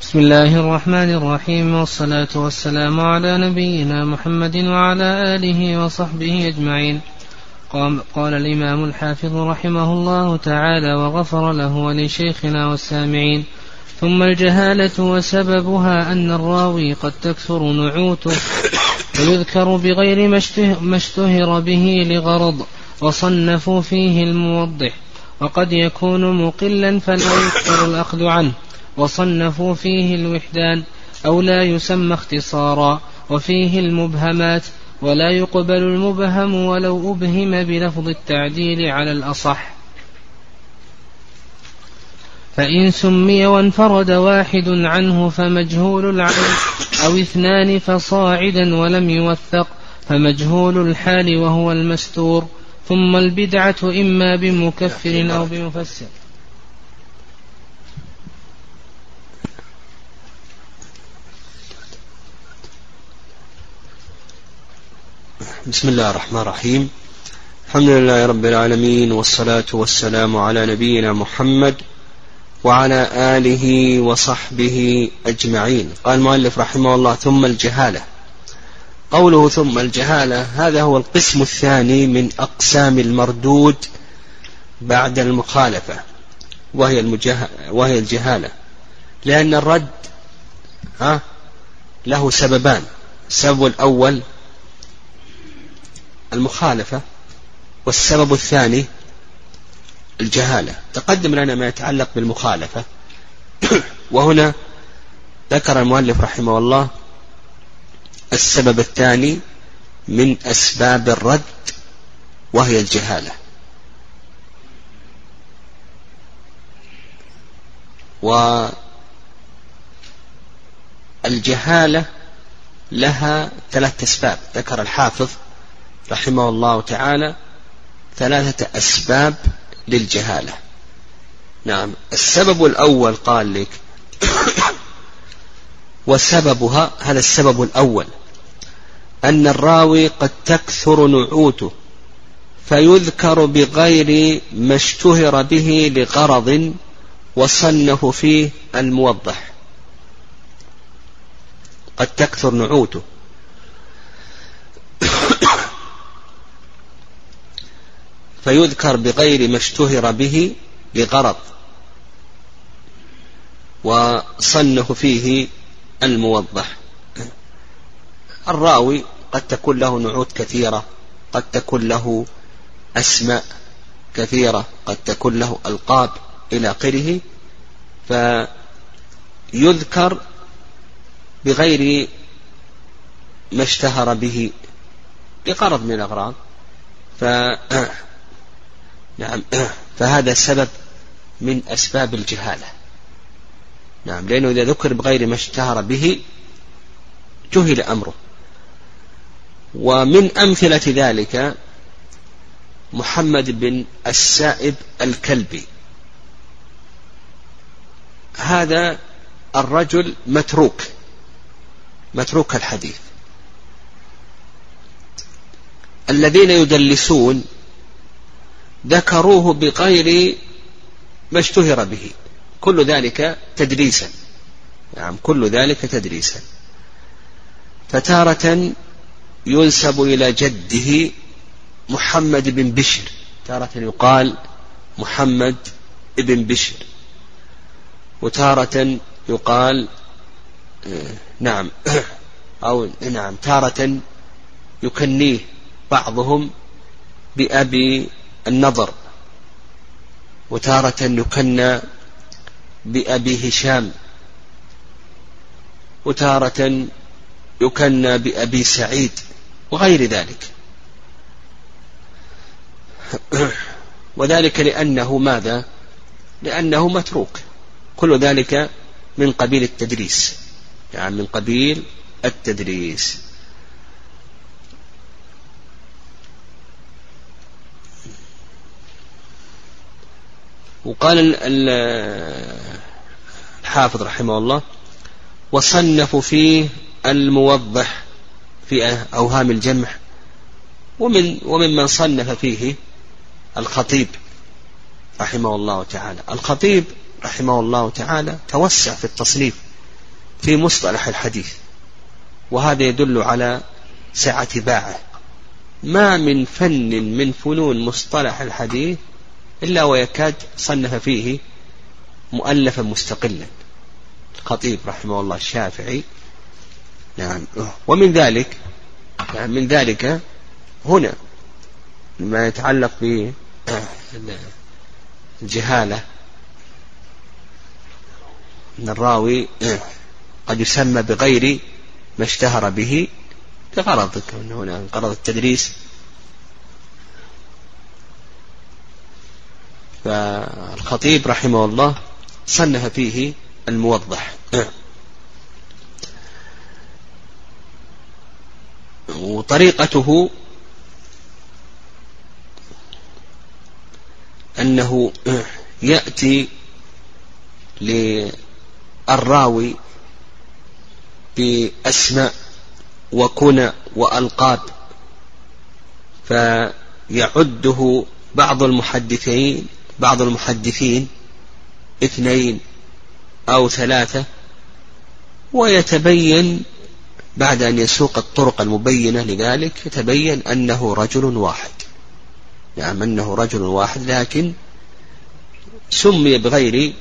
بسم الله الرحمن الرحيم والصلاة والسلام على نبينا محمد وعلى آله وصحبه أجمعين. قال الإمام الحافظ رحمه الله تعالى وغفر له ولشيخنا والسامعين. ثم الجهالة وسببها أن الراوي قد تكثر نعوته ويذكر بغير ما اشتهر به لغرض وصنفوا فيه الموضح وقد يكون مقلا فلا يكثر الأخذ عنه. وصنفوا فيه الوحدان أو لا يسمى اختصارا وفيه المبهمات ولا يقبل المبهم ولو أبهم بلفظ التعديل على الأصح. فإن سمي وانفرد واحد عنه فمجهول العين أو اثنان فصاعدا ولم يوثق فمجهول الحال وهو المستور ثم البدعة إما بمكفر أو بمفسر. بسم الله الرحمن الرحيم. الحمد لله رب العالمين والصلاة والسلام على نبينا محمد وعلى آله وصحبه أجمعين. قال المؤلف رحمه الله ثم الجهالة قوله ثم الجهالة هذا هو القسم الثاني من أقسام المردود بعد المخالفة وهي, المجه... وهي الجهالة. لأن الرد ها له سببان. السبب الأول المخالفة والسبب الثاني الجهالة. تقدم لنا ما يتعلق بالمخالفة. وهنا ذكر المؤلف رحمه الله السبب الثاني من أسباب الرد وهي الجهالة. والجهالة لها ثلاث أسباب. ذكر الحافظ رحمه الله تعالى ثلاثة أسباب للجهالة. نعم السبب الأول قال لك وسببها هذا السبب الأول أن الراوي قد تكثر نعوته فيذكر بغير ما اشتهر به لغرض وصنف فيه الموضح. قد تكثر نعوته. فيذكر بغير ما اشتهر به لغرض وصنف فيه الموضح. الراوي قد تكون له نعوت كثيرة قد تكون له أسماء كثيرة قد تكون له ألقاب إلى آخره فيذكر بغير ما اشتهر به بغرض من الأغراض. نعم. فهذا سبب من أسباب الجهالة. نعم لأنه إذا ذكر بغير ما اشتهر به جهل أمره. ومن أمثلة ذلك محمد بن السائب الكلبي. هذا الرجل متروك متروك الحديث. الذين يدلسون ذكروه بغير ما اشتهر به. كل ذلك تدريسا. نعم كل ذلك تدريسا. فتارة ينسب إلى جده محمد بن بشر. تارة يقال محمد بن بشر. وتارة يقال نعم أو نعم تارة يكنيه بعضهم بأبي النظر. وتارة يكنى بأبي هشام. وتارة يكنى بأبي سعيد. وغير ذلك. وذلك لأنه ماذا؟ لأنه متروك. كل ذلك من قبيل التدريس. يعني من قبيل التدريس. وقال الحافظ رحمه الله وصنفوا فيه الموضح في أوهام الجمع ومن وممن صنف فيه الخطيب رحمه الله تعالى. الخطيب رحمه الله تعالى توسع في التصنيف في مصطلح الحديث وهذا يدل على سعة باعه. ما من فن من فنون مصطلح الحديث إلا ويكاد صنف فيه مؤلفا مستقلا. الخطيب رحمه الله الشافعي. نعم. ومن ذلك يعني من ذلك هنا ما يتعلق بالجهالة أن الراوي قد يسمى بغير ما اشتهر به لغرض هنا غرض التدريس. فالخطيب رحمه الله صنف فيه الموضح. وطريقته أنه يأتي للراوي بأسماء وكنى وألقاب فيعده بعض المحدثين بعض المحدثين اثنين أو ثلاثة ويتبين بعد أن يسوق الطرق المبينة لذلك يتبين أنه رجل واحد. نعم أنه رجل واحد لكن سمي بغير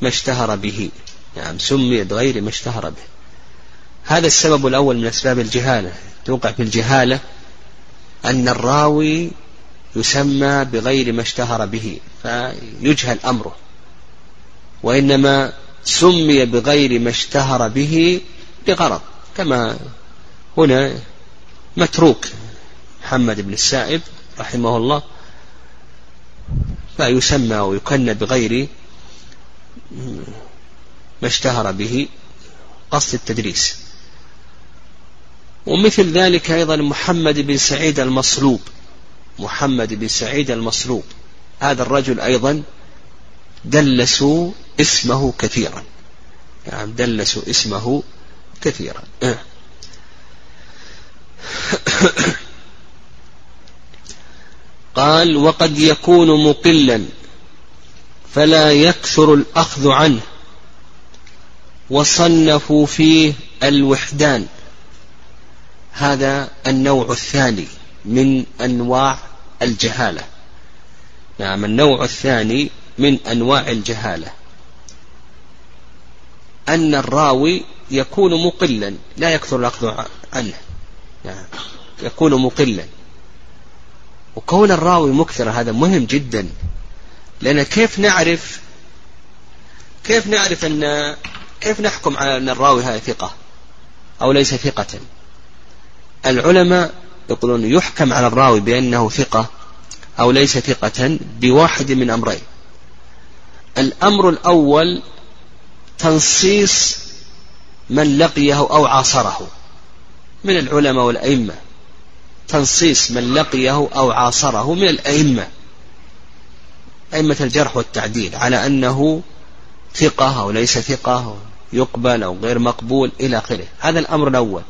ما اشتهر به. نعم سمي بغير ما اشتهر به. هذا السبب الأول من أسباب الجهالة. توقع في الجهالة أن الراوي يسمى بغير ما اشتهر به فيجهل أمره. وإنما سمي بغير ما اشتهر به لغرض كما هنا متروك محمد بن السائب رحمه الله فيسمى ويكن بغير ما اشتهر به قصد التدريس. ومثل ذلك أيضا محمد بن سعيد المصلوب. محمد بن سعيد المصلوب هذا الرجل أيضا دلسوا اسمه كثيرا. يعني دلسوا اسمه كثيرا. قال وقد يكون مقلا فلا يكثر الأخذ عنه وصنفوا فيه الوحدان. هذا النوع الثاني. من أنواع الجهالة. نعم النوع الثاني من أنواع الجهالة. أن الراوي يكون مقلا لا يكثر الأخذ عنه. نعم يكون مقلا. وكون الراوي مكثر هذا مهم جدا. لأن كيف نعرف كيف نعرف أن كيف نحكم على أن الراوي هذا ثقة أو ليس ثقة؟ العلماء يقولون يحكم على الراوي بأنه ثقة أو ليس ثقة بواحد من أمرين. الأمر الأول تنصيص من لقيه أو عاصره من العلماء والأئمة. تنصيص من لقيه أو عاصره من الأئمة. أئمة الجرح والتعديل على أنه ثقة أو ليس ثقة يقبل أو غير مقبول إلى آخره. هذا الأمر الأول.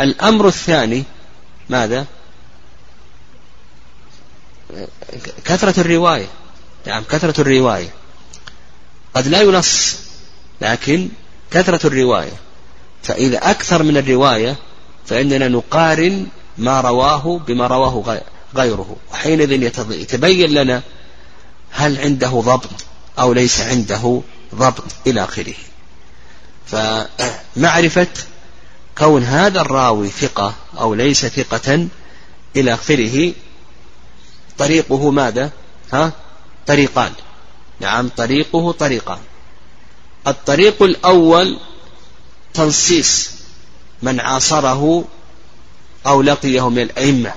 الأمر الثاني ماذا؟ كثرة الرواية. نعم كثرة الرواية. قد لا ينص لكن كثرة الرواية. فإذا أكثر من الرواية فإننا نقارن ما رواه بما رواه غيره. وحينئذ يتبين لنا هل عنده ضبط أو ليس عنده ضبط إلى آخره. فمعرفة كون هذا الراوي ثقة أو ليس ثقة إلى آخره طريقه ماذا؟ ها؟ طريقان نعم طريقه طريقان الطريق الأول تنصيص من عاصره أو لقيه من الأئمة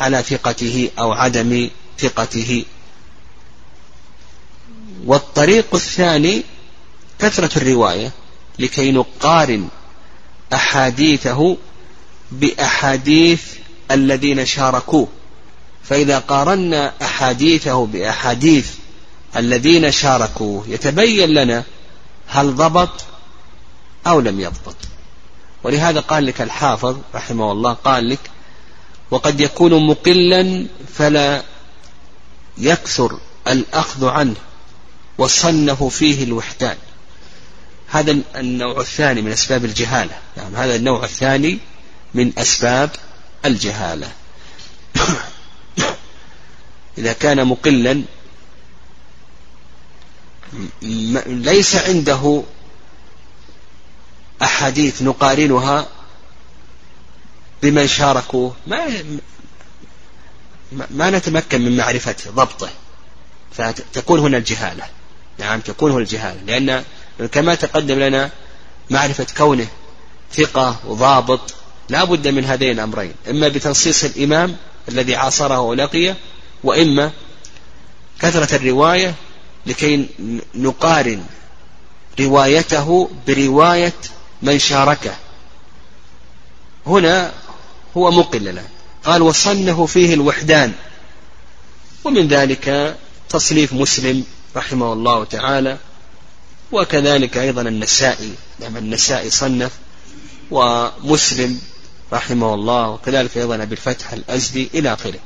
على ثقته أو عدم ثقته والطريق الثاني كثرة الرواية لكي نقارن أحاديثه بأحاديث الذين شاركوه. فإذا قارنا أحاديثه بأحاديث الذين شاركوه يتبين لنا هل ضبط أو لم يضبط. ولهذا قال لك الحافظ رحمه الله قال لك وقد يكون مقلا فلا يكثر الأخذ عنه وصنف فيه الوحدان هذا النوع الثاني من أسباب الجهالة. نعم هذا النوع الثاني من أسباب الجهالة. إذا كان مقلا ليس عنده أحاديث نقارنها بمن شاركوه. ما ما نتمكن من معرفة ضبطه. فتكون هنا الجهالة. نعم تكون هنا الجهالة. لأن كما تقدم لنا معرفة كونه ثقة وضابط لا بد من هذين الأمرين إما بتنصيص الإمام الذي عاصره ولقيه وإما كثرة الرواية لكي نقارن روايته برواية من شاركه. هنا هو مقل له قال وصنه فيه الوحدان. ومن ذلك تصنيف مسلم رحمه الله تعالى وكذلك أيضا النسائي نعم النسائي صنف ومسلم رحمه الله وكذلك أيضا أبي الفتح الأزدي إلى آخره.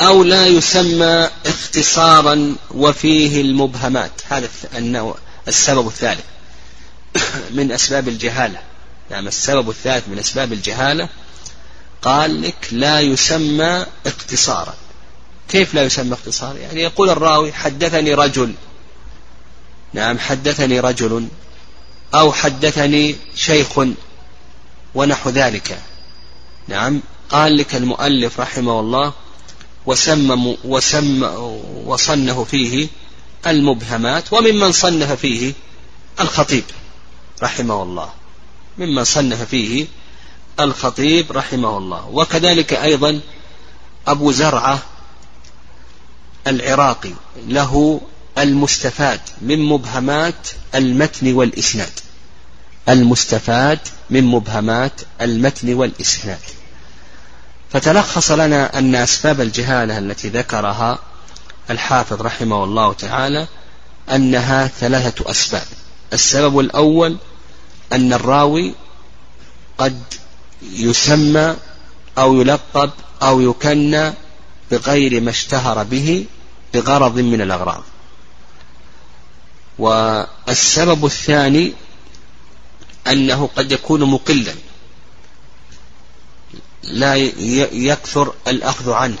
أو لا يسمى اختصارا وفيه المبهمات. هذا النوع السبب الثالث من أسباب الجهالة. نعم السبب الثالث من أسباب الجهالة قال لك لا يسمى اختصارا. كيف لا يسمى اختصارا؟ يعني يقول الراوي حدثني رجل نعم حدثني رجل أو حدثني شيخ ونحو ذلك. نعم قال لك المؤلف رحمه الله وسمى وسم وصنه فيه المبهمات وممن صنف فيه الخطيب رحمه الله. ممن صنف فيه الخطيب رحمه الله. وكذلك أيضا أبو زرعة العراقي له المستفاد من مبهمات المتن والإسناد. المستفاد من مبهمات المتن والإسناد. فتلخص لنا أن أسباب الجهالة التي ذكرها الحافظ رحمه الله تعالى أنها ثلاثة أسباب. السبب الأول أن الراوي قد يسمى أو يلقب أو يكنى بغير ما اشتهر به بغرض من الأغراض. والسبب الثاني أنه قد يكون مقلا لا يكثر الأخذ عنه.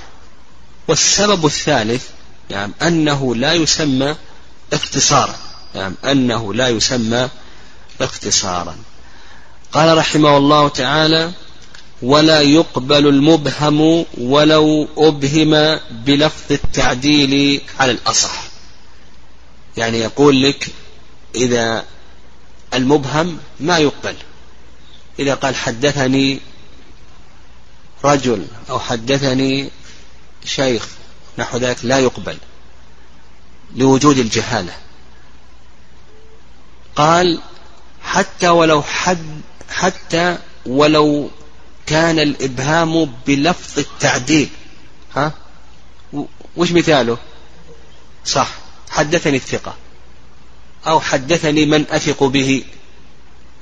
والسبب الثالث يعني أنه لا يسمى اختصارا يعني أنه لا يسمى اختصارا قال رحمه الله تعالى ولا يقبل المبهم ولو أبهم بلفظ التعديل على الأصح. يعني يقول لك إذا المبهم ما يقبل. إذا قال حدثني رجل أو حدثني شيخ نحو ذلك لا يقبل لوجود الجهالة. قال حتى ولو حد حتى ولو كان الإبهام بلفظ التعديل. ها؟ وش مثاله؟ صح. حدثني الثقة أو حدثني من أثق به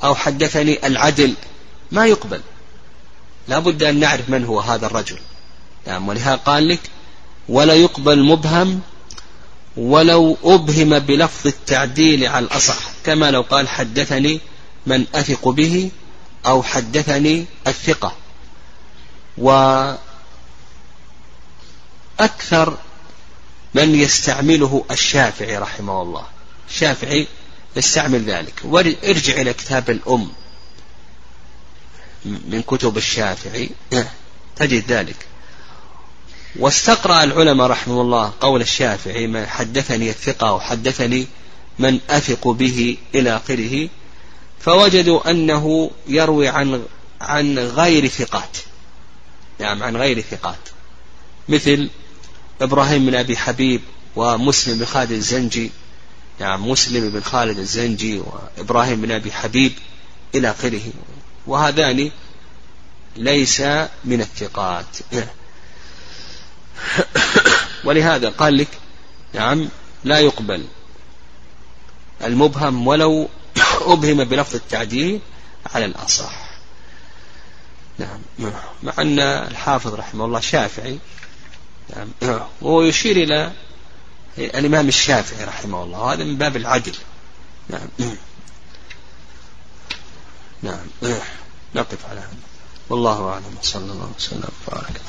أو حدثني العدل ما يقبل. لا بد أن نعرف من هو هذا الرجل. نعم ولهذا قال لك ولا يقبل مبهم ولو أبهم بلفظ التعديل على الأصح كما لو قال حدثني من أثق به أو حدثني الثقة. وأكثر من يستعمله الشافعي رحمه الله. الشافعي يستعمل ذلك. وارجع إلى كتاب الأم. من كتب الشافعي. تجد ذلك. واستقرأ العلماء رحمه الله قول الشافعي ما حدثني الثقة وحدثني من أثق به إلى آخره فوجدوا أنه يروي عن عن غير ثقات. نعم عن غير ثقات. مثل إبراهيم بن أبي حبيب ومسلم بن خالد الزنجي. نعم مسلم بن خالد الزنجي وإبراهيم بن أبي حبيب إلى آخره. وهذان ليس من الثقات. ولهذا قال لك نعم لا يقبل المبهم ولو أبهم بلفظ التعديل على الأصح. نعم. مع أن الحافظ رحمه الله شافعي وهو يشير إلى الإمام الشافعي رحمه الله. وهذا من باب العدل. نعم. نعم. نقف على هذا. والله أعلم. صلى الله وسلم. وبارك